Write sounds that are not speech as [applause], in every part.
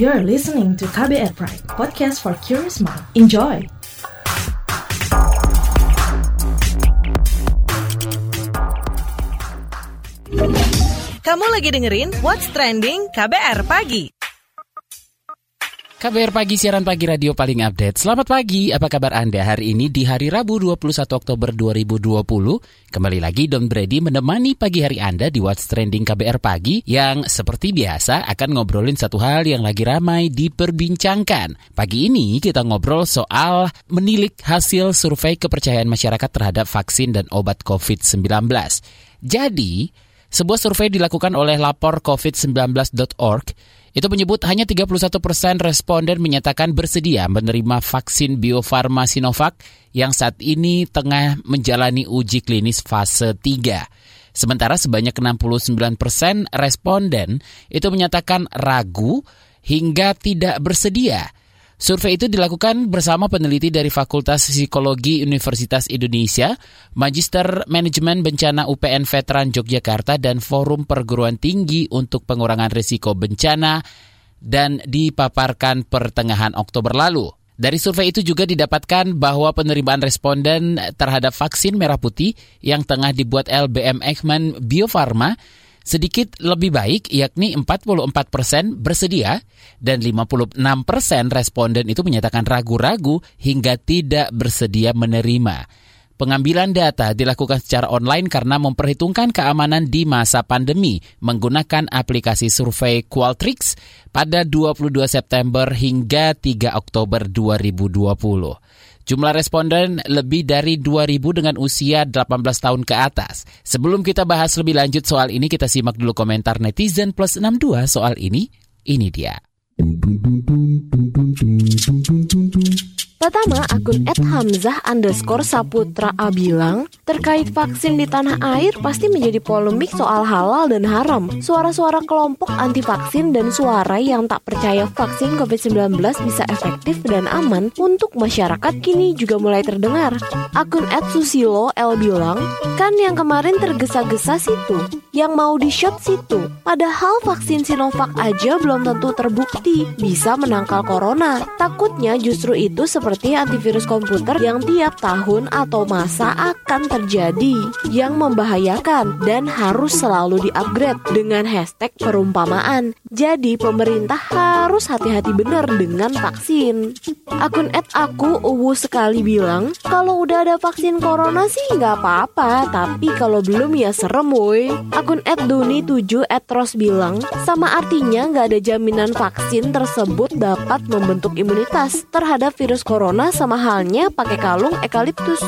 You're listening to KBR Pride, podcast for curious mind. Enjoy! Kamu lagi dengerin What's Trending KBR Pagi. KBR Pagi, siaran pagi radio paling update. Selamat pagi, apa kabar Anda hari ini di hari Rabu 21 Oktober 2020? Kembali lagi Don Brady menemani pagi hari Anda di What's Trending KBR Pagi yang seperti biasa akan ngobrolin satu hal yang lagi ramai diperbincangkan. Pagi ini kita ngobrol soal menilik hasil survei kepercayaan masyarakat terhadap vaksin dan obat COVID-19. Jadi, sebuah survei dilakukan oleh lapor covid19.org itu menyebut hanya 31 persen responden menyatakan bersedia menerima vaksin Bio Farma Sinovac yang saat ini tengah menjalani uji klinis fase 3. Sementara sebanyak 69 persen responden itu menyatakan ragu hingga tidak bersedia. Survei itu dilakukan bersama peneliti dari Fakultas Psikologi Universitas Indonesia, Magister Manajemen Bencana UPN Veteran Yogyakarta, dan Forum Perguruan Tinggi untuk Pengurangan Risiko Bencana dan dipaparkan pertengahan Oktober lalu. Dari survei itu juga didapatkan bahwa penerimaan responden terhadap vaksin merah putih yang tengah dibuat LBM Ekman Bio Farma sedikit lebih baik yakni 44 persen bersedia dan 56 persen responden itu menyatakan ragu-ragu hingga tidak bersedia menerima. Pengambilan data dilakukan secara online karena memperhitungkan keamanan di masa pandemi menggunakan aplikasi survei Qualtrics pada 22 September hingga 3 Oktober 2020. Jumlah responden lebih dari 2.000 dengan usia 18 tahun ke atas. Sebelum kita bahas lebih lanjut soal ini, kita simak dulu komentar netizen plus 62 soal ini. Ini dia. Pertama, akun @hamzah underscore saputra A bilang, terkait vaksin di tanah air pasti menjadi polemik soal halal dan haram. Suara-suara kelompok anti vaksin dan suara yang tak percaya vaksin COVID-19 bisa efektif dan aman untuk masyarakat kini juga mulai terdengar. Akun @susilo L bilang, kan yang kemarin tergesa-gesa situ, yang mau di-shot situ. Padahal vaksin Sinovac aja belum tentu terbukti bisa menangkal corona. Takutnya justru itu seperti seperti antivirus komputer yang tiap tahun atau masa akan terjadi yang membahayakan dan harus selalu di-upgrade dengan hashtag perumpamaan. Jadi pemerintah harus hati-hati benar dengan vaksin. Akun at aku uwu sekali bilang, kalau udah ada vaksin corona sih nggak apa-apa, tapi kalau belum ya serem woi. Akun at duni 7 at ros bilang, sama artinya nggak ada jaminan vaksin tersebut dapat membentuk imunitas terhadap virus corona corona sama halnya pakai kalung ekaliptus.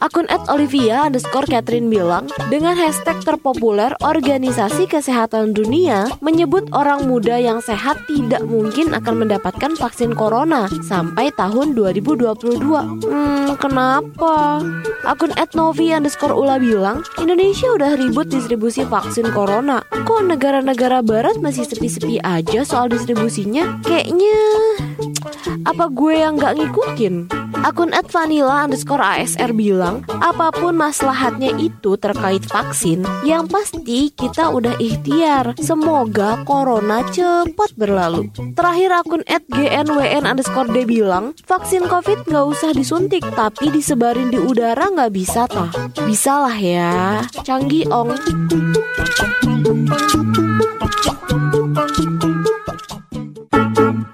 Akun at Olivia underscore Catherine bilang, dengan hashtag terpopuler Organisasi Kesehatan Dunia menyebut orang muda yang sehat tidak mungkin akan mendapatkan vaksin corona sampai tahun 2022. Hmm, kenapa? Akun at Novi underscore Ula bilang, Indonesia udah ribut distribusi vaksin corona. Kok negara-negara barat masih sepi-sepi aja soal distribusinya? Kayaknya apa gue yang gak ngikutin? Akun Vanilla underscore ASR bilang, apa pun maslahatnya itu terkait vaksin, yang pasti kita udah ikhtiar. Semoga corona cepat berlalu. Terakhir akun GNWN underscore D bilang, vaksin covid gak usah disuntik, tapi disebarin di udara gak bisa tah. Bisa lah ya, canggih ong.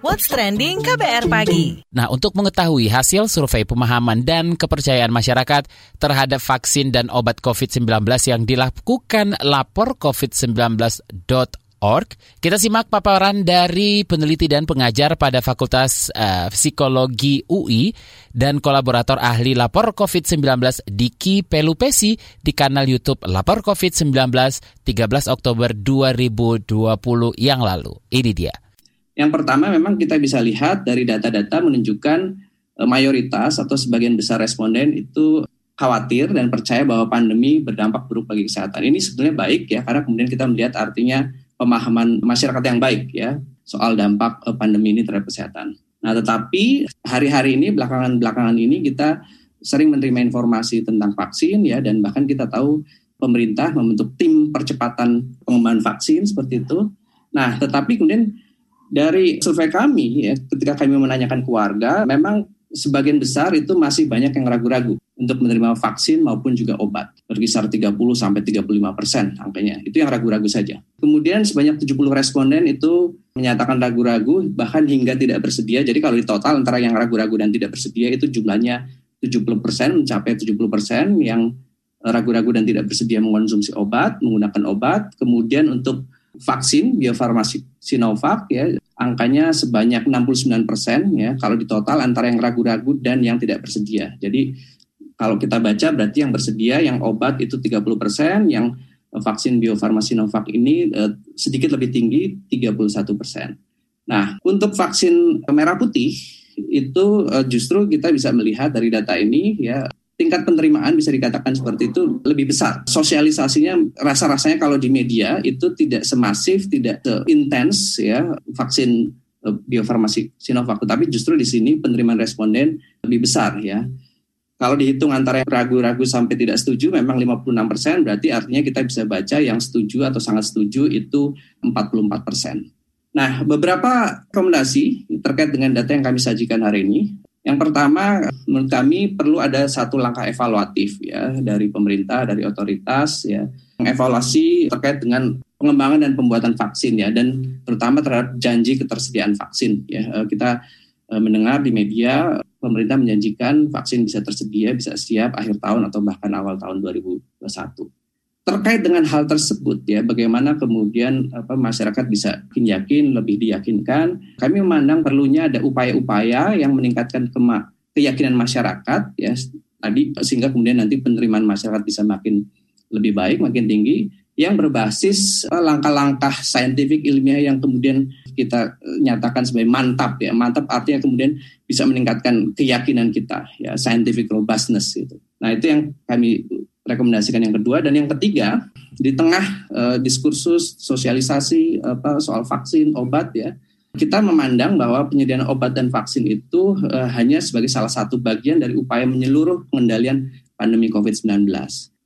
What's Trending KBR Pagi. Nah, untuk mengetahui hasil survei pemahaman dan kepercayaan masyarakat terhadap vaksin dan obat COVID-19 yang dilakukan lapor covid19.org, kita simak paparan dari peneliti dan pengajar pada Fakultas uh, Psikologi UI dan kolaborator ahli lapor COVID-19 Diki Pelupesi di kanal YouTube Lapor COVID-19 13 Oktober 2020 yang lalu. Ini dia. Yang pertama memang kita bisa lihat dari data-data menunjukkan e, mayoritas atau sebagian besar responden itu khawatir dan percaya bahwa pandemi berdampak buruk bagi kesehatan. Ini sebetulnya baik ya karena kemudian kita melihat artinya pemahaman masyarakat yang baik ya soal dampak e, pandemi ini terhadap kesehatan. Nah, tetapi hari-hari ini belakangan-belakangan ini kita sering menerima informasi tentang vaksin ya dan bahkan kita tahu pemerintah membentuk tim percepatan pengembangan vaksin seperti itu. Nah, tetapi kemudian Dari survei kami, ya, ketika kami menanyakan keluarga, memang sebagian besar itu masih banyak yang ragu-ragu untuk menerima vaksin maupun juga obat. Berkisar 30 sampai 35 persen angkanya. Itu yang ragu-ragu saja. Kemudian sebanyak 70 responden itu menyatakan ragu-ragu bahkan hingga tidak bersedia. Jadi kalau di total antara yang ragu-ragu dan tidak bersedia itu jumlahnya 70 persen mencapai 70 persen yang ragu-ragu dan tidak bersedia mengonsumsi obat, menggunakan obat. Kemudian untuk vaksin biofarmasi Sinovac ya angkanya sebanyak 69 persen ya kalau di total antara yang ragu-ragu dan yang tidak bersedia. Jadi kalau kita baca berarti yang bersedia yang obat itu 30 persen, yang vaksin biofarmasi Sinovac ini eh, sedikit lebih tinggi 31 persen. Nah untuk vaksin merah putih itu eh, justru kita bisa melihat dari data ini ya tingkat penerimaan bisa dikatakan seperti itu lebih besar. Sosialisasinya rasa-rasanya kalau di media itu tidak semasif, tidak seintens ya vaksin eh, biofarmasi Sinovac, tapi justru di sini penerimaan responden lebih besar ya. Kalau dihitung antara ragu-ragu sampai tidak setuju memang 56 persen, berarti artinya kita bisa baca yang setuju atau sangat setuju itu 44 persen. Nah, beberapa rekomendasi terkait dengan data yang kami sajikan hari ini. Yang pertama, menurut kami perlu ada satu langkah evaluatif ya dari pemerintah, dari otoritas ya, evaluasi terkait dengan pengembangan dan pembuatan vaksin ya, dan terutama terhadap janji ketersediaan vaksin ya. Eh, kita eh, mendengar di media pemerintah menjanjikan vaksin bisa tersedia, bisa siap akhir tahun atau bahkan awal tahun 2021 terkait dengan hal tersebut ya bagaimana kemudian apa masyarakat bisa yakin lebih diyakinkan. Kami memandang perlunya ada upaya-upaya yang meningkatkan keyakinan masyarakat ya tadi sehingga kemudian nanti penerimaan masyarakat bisa makin lebih baik makin tinggi. Yang berbasis langkah-langkah saintifik ilmiah yang kemudian kita eh, nyatakan sebagai mantap ya. Mantap artinya kemudian bisa meningkatkan keyakinan kita ya scientific robustness gitu. Nah itu yang kami rekomendasikan yang kedua dan yang ketiga di tengah uh, diskursus sosialisasi apa soal vaksin obat ya kita memandang bahwa penyediaan obat dan vaksin itu uh, hanya sebagai salah satu bagian dari upaya menyeluruh pengendalian pandemi COVID-19.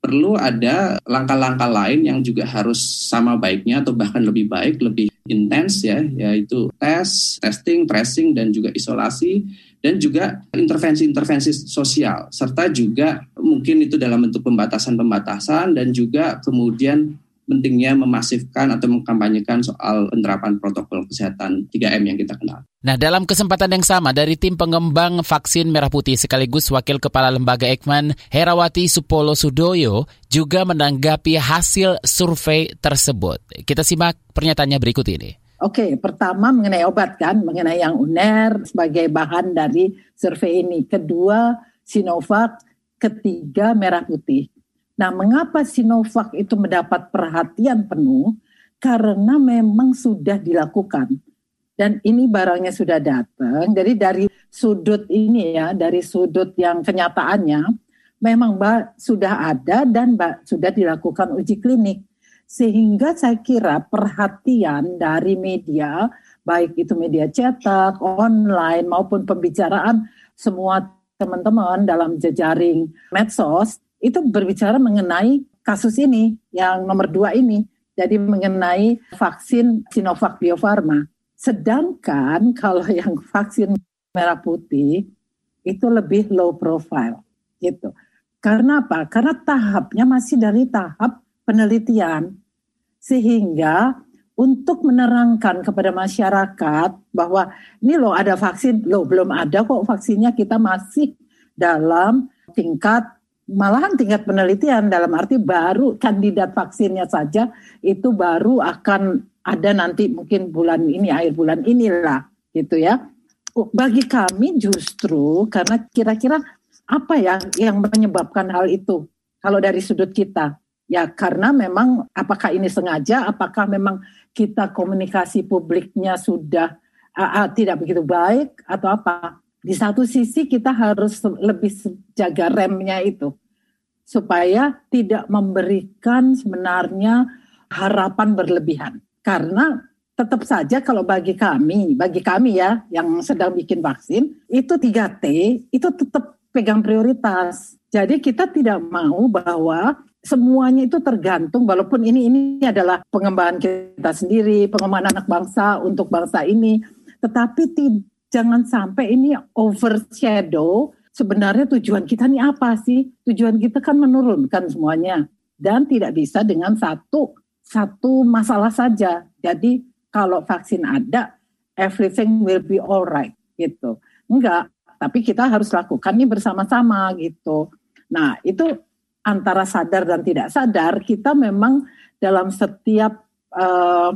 Perlu ada langkah-langkah lain yang juga harus sama baiknya atau bahkan lebih baik, lebih intens ya, yaitu tes, testing, tracing dan juga isolasi dan juga intervensi-intervensi sosial serta juga mungkin itu dalam bentuk pembatasan-pembatasan dan juga kemudian pentingnya memasifkan atau mengkampanyekan soal penerapan protokol kesehatan 3M yang kita kenal. Nah, dalam kesempatan yang sama dari tim pengembang vaksin merah putih sekaligus Wakil Kepala Lembaga Ekman Herawati Supolo Sudoyo juga menanggapi hasil survei tersebut. Kita simak pernyataannya berikut ini. Oke, pertama mengenai obat kan, mengenai yang UNER sebagai bahan dari survei ini. Kedua, Sinovac. Ketiga, merah putih. Nah, mengapa Sinovac itu mendapat perhatian penuh? Karena memang sudah dilakukan. Dan ini barangnya sudah datang. Jadi dari sudut ini ya, dari sudut yang kenyataannya, memang sudah ada dan sudah dilakukan uji klinik sehingga saya kira perhatian dari media, baik itu media cetak, online maupun pembicaraan semua teman-teman dalam jejaring medsos itu berbicara mengenai kasus ini yang nomor dua ini. Jadi mengenai vaksin Sinovac Bio Farma. Sedangkan kalau [laughs] yang vaksin merah putih itu lebih low profile gitu. Karena apa? Karena tahapnya masih dari tahap penelitian. Sehingga untuk menerangkan kepada masyarakat bahwa ini loh ada vaksin, loh belum ada kok vaksinnya kita masih dalam tingkat malahan tingkat penelitian dalam arti baru kandidat vaksinnya saja itu baru akan ada nanti mungkin bulan ini akhir bulan inilah gitu ya. Bagi kami justru karena kira-kira apa ya yang menyebabkan hal itu kalau dari sudut kita Ya karena memang apakah ini sengaja, apakah memang kita komunikasi publiknya sudah uh, uh, tidak begitu baik atau apa. Di satu sisi kita harus lebih jaga remnya itu supaya tidak memberikan sebenarnya harapan berlebihan. Karena tetap saja kalau bagi kami, bagi kami ya yang sedang bikin vaksin, itu 3T itu tetap pegang prioritas. Jadi kita tidak mau bahwa semuanya itu tergantung walaupun ini ini adalah pengembangan kita sendiri, pengembangan anak bangsa untuk bangsa ini, tetapi ti, jangan sampai ini overshadow sebenarnya tujuan kita ini apa sih? Tujuan kita kan menurunkan semuanya dan tidak bisa dengan satu satu masalah saja. Jadi kalau vaksin ada, everything will be alright gitu. Enggak, tapi kita harus lakukan ini bersama-sama gitu. Nah, itu antara sadar dan tidak sadar kita memang dalam setiap uh,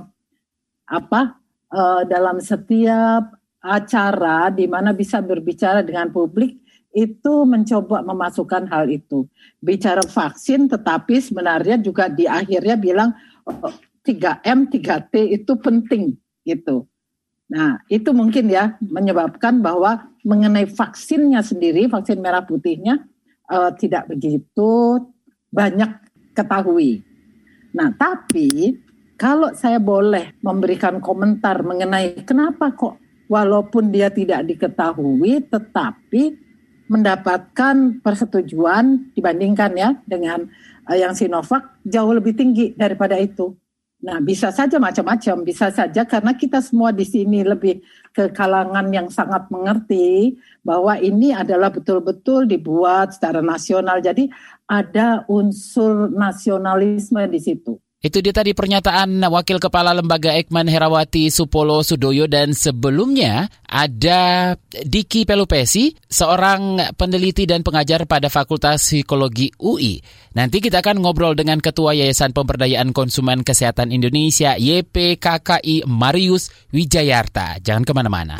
apa uh, dalam setiap acara di mana bisa berbicara dengan publik itu mencoba memasukkan hal itu bicara vaksin tetapi sebenarnya juga di akhirnya bilang oh, 3M 3T itu penting gitu nah itu mungkin ya menyebabkan bahwa mengenai vaksinnya sendiri vaksin merah putihnya uh, tidak begitu banyak ketahui. Nah, tapi kalau saya boleh memberikan komentar mengenai kenapa kok walaupun dia tidak diketahui tetapi mendapatkan persetujuan dibandingkan ya dengan uh, yang Sinovac jauh lebih tinggi daripada itu. Nah, bisa saja macam-macam, bisa saja karena kita semua di sini lebih ke kalangan yang sangat mengerti bahwa ini adalah betul-betul dibuat secara nasional. Jadi ada unsur nasionalisme di situ. Itu dia tadi pernyataan Wakil Kepala Lembaga Ekman Herawati Supolo Sudoyo dan sebelumnya ada Diki Pelupesi, seorang peneliti dan pengajar pada Fakultas Psikologi UI. Nanti kita akan ngobrol dengan Ketua Yayasan Pemberdayaan Konsumen Kesehatan Indonesia YPKKI Marius Wijayarta. Jangan ke mana-mana.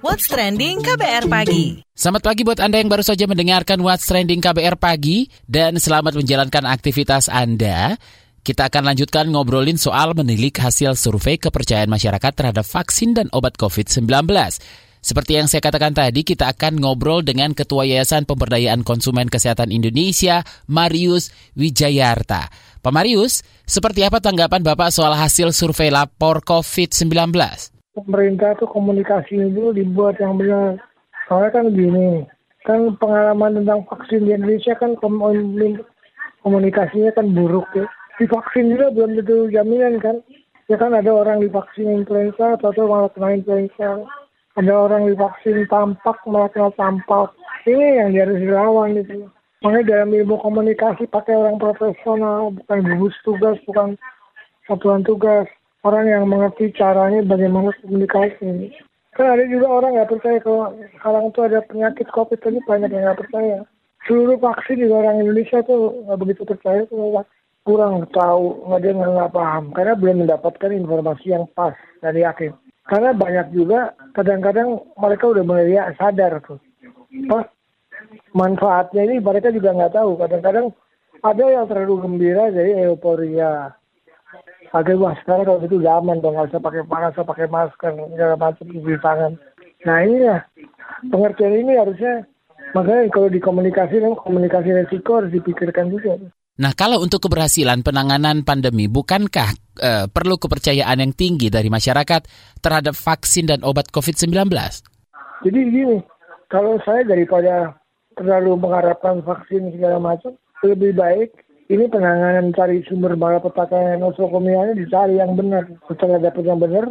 What's Trending KBR Pagi. Selamat pagi buat Anda yang baru saja mendengarkan What's Trending KBR Pagi dan selamat menjalankan aktivitas Anda. Kita akan lanjutkan ngobrolin soal menilik hasil survei kepercayaan masyarakat terhadap vaksin dan obat COVID-19. Seperti yang saya katakan tadi, kita akan ngobrol dengan Ketua Yayasan Pemberdayaan Konsumen Kesehatan Indonesia, Marius Wijayarta. Pak Marius, seperti apa tanggapan Bapak soal hasil survei lapor COVID-19? Pemerintah itu komunikasinya dulu dibuat yang benar. Soalnya kan gini, kan pengalaman tentang vaksin di Indonesia kan komunikasinya kan buruk ya divaksin juga belum tentu jaminan kan. Ya kan ada orang divaksin influenza atau malah kena influenza. Ada orang divaksin tampak malah kena tampak. Ini yang harus dilawan gitu makanya dalam ilmu komunikasi pakai orang profesional bukan gugus tugas bukan satuan tugas. Orang yang mengerti caranya bagaimana komunikasi. Kan ada juga orang nggak percaya kalau sekarang itu ada penyakit covid ini banyak yang nggak percaya. Seluruh vaksin juga orang Indonesia tuh nggak begitu percaya vaksin kurang tahu, nggak dia nggak paham karena belum mendapatkan informasi yang pas dari hakim. Karena banyak juga kadang-kadang mereka udah mulai ya, sadar tuh. Pas manfaatnya ini mereka juga nggak tahu. Kadang-kadang ada yang terlalu gembira jadi euforia. Akhirnya wah sekarang kalau itu zaman dong nggak usah pakai nggak usah pakai masker segala macam cuci tangan. Nah ini ya pengertian ini harusnya makanya kalau dikomunikasi komunikasi resiko harus dipikirkan juga. Nah, kalau untuk keberhasilan penanganan pandemi, bukankah uh, perlu kepercayaan yang tinggi dari masyarakat terhadap vaksin dan obat COVID-19? Jadi gini, kalau saya daripada terlalu mengharapkan vaksin segala macam, lebih baik ini penanganan cari sumber malapetaka nosokomianya dicari yang benar. Setelah dapat yang benar,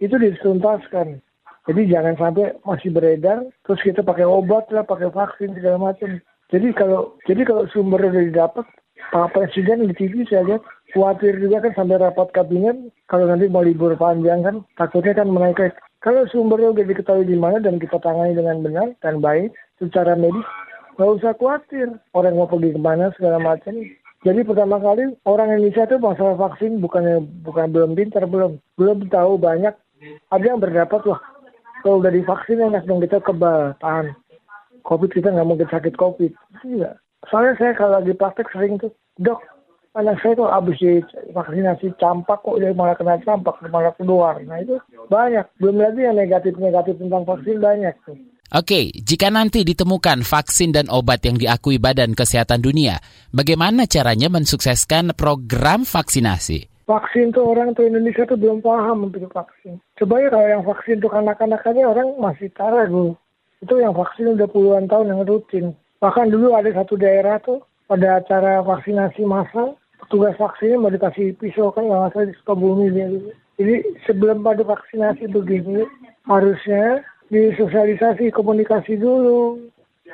itu dituntaskan. Jadi jangan sampai masih beredar, terus kita pakai obat lah, pakai vaksin segala macam. Jadi kalau jadi kalau sumber udah didapat, Pak Presiden di TV saya lihat khawatir juga kan sampai rapat kabinet kalau nanti mau libur panjang kan takutnya kan menaikkan. Kalau sumbernya udah diketahui di mana dan kita tangani dengan benar dan baik secara medis nggak usah khawatir. Orang mau pergi ke mana segala macam. Jadi pertama kali orang Indonesia itu masalah vaksin bukannya bukan belum pintar belum. Belum tahu banyak. Ada yang berdapat wah kalau udah divaksin enak dong kita kebal tahan covid kita nggak mungkin sakit covid. Enggak Soalnya saya kalau lagi praktek sering tuh, dok, anak saya tuh abis vaksinasi campak kok dia malah kena campak, malah keluar. Nah itu banyak. Belum lagi yang negatif-negatif tentang vaksin banyak tuh. Oke, jika nanti ditemukan vaksin dan obat yang diakui Badan Kesehatan Dunia, bagaimana caranya mensukseskan program vaksinasi? Vaksin tuh orang tuh Indonesia tuh belum paham untuk vaksin. Coba ya kalau yang vaksin tuh anak-anak aja orang masih tahu. Itu yang vaksin udah puluhan tahun yang rutin. Bahkan dulu ada satu daerah tuh pada acara vaksinasi massal petugas vaksinnya mau dikasih pisau kan nggak masalah di Sukabumi dia gitu. Jadi sebelum pada vaksinasi begini harusnya disosialisasi komunikasi dulu.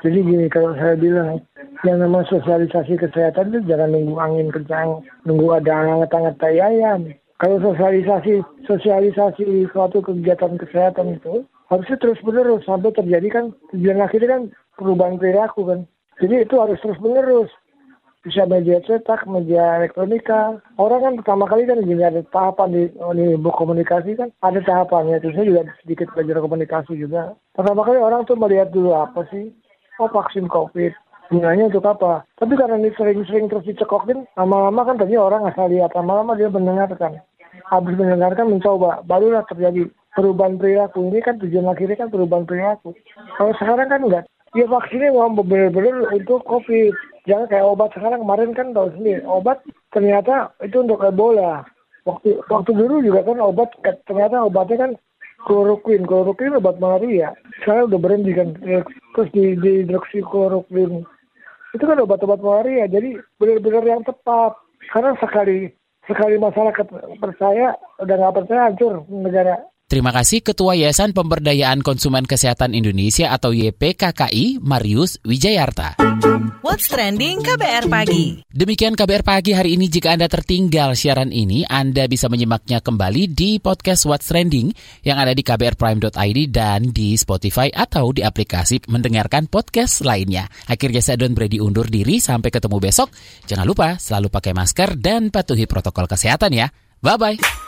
Jadi gini kalau saya bilang yang namanya sosialisasi kesehatan itu jangan nunggu angin kencang, nunggu ada anget-anget ayam. Kalau sosialisasi sosialisasi suatu kegiatan kesehatan itu harusnya terus menerus sampai terjadi kan tujuan akhirnya kan perubahan perilaku kan. Jadi itu harus terus menerus bisa media cetak, media elektronika. Orang kan pertama kali kan gini ada tahapan di, oh, di buku komunikasi kan ada tahapannya. Terus saya juga sedikit belajar komunikasi juga. Pertama kali orang tuh melihat dulu apa sih? Oh vaksin COVID. Gunanya untuk apa? Tapi karena ini sering-sering terus dicekokin, lama-lama kan tadi orang asal lihat, lama-lama dia mendengarkan. Habis mendengarkan mencoba, barulah terjadi perubahan perilaku. Ini kan tujuan akhirnya kan perubahan perilaku. Kalau sekarang kan enggak. Ya vaksinnya mau benar-benar untuk COVID. Jangan kayak obat sekarang. Kemarin kan tahu sendiri obat ternyata itu untuk Ebola. Waktu waktu dulu juga kan obat ternyata obatnya kan kloroquine. Kloroquine obat malaria. Sekarang udah berhenti kan. Terus di, di hidroksikloroquine itu kan obat-obat malaria. Jadi benar-benar yang tepat. Karena sekali sekali masyarakat percaya udah nggak percaya hancur negara Terima kasih Ketua Yayasan Pemberdayaan Konsumen Kesehatan Indonesia atau YPKKI, Marius Wijayarta. What's Trending KBR Pagi. Demikian KBR Pagi hari ini. Jika Anda tertinggal siaran ini, Anda bisa menyimaknya kembali di podcast What's Trending yang ada di kbrprime.id dan di Spotify atau di aplikasi mendengarkan podcast lainnya. Akhirnya saya Don Brady undur diri. Sampai ketemu besok. Jangan lupa selalu pakai masker dan patuhi protokol kesehatan ya. Bye-bye.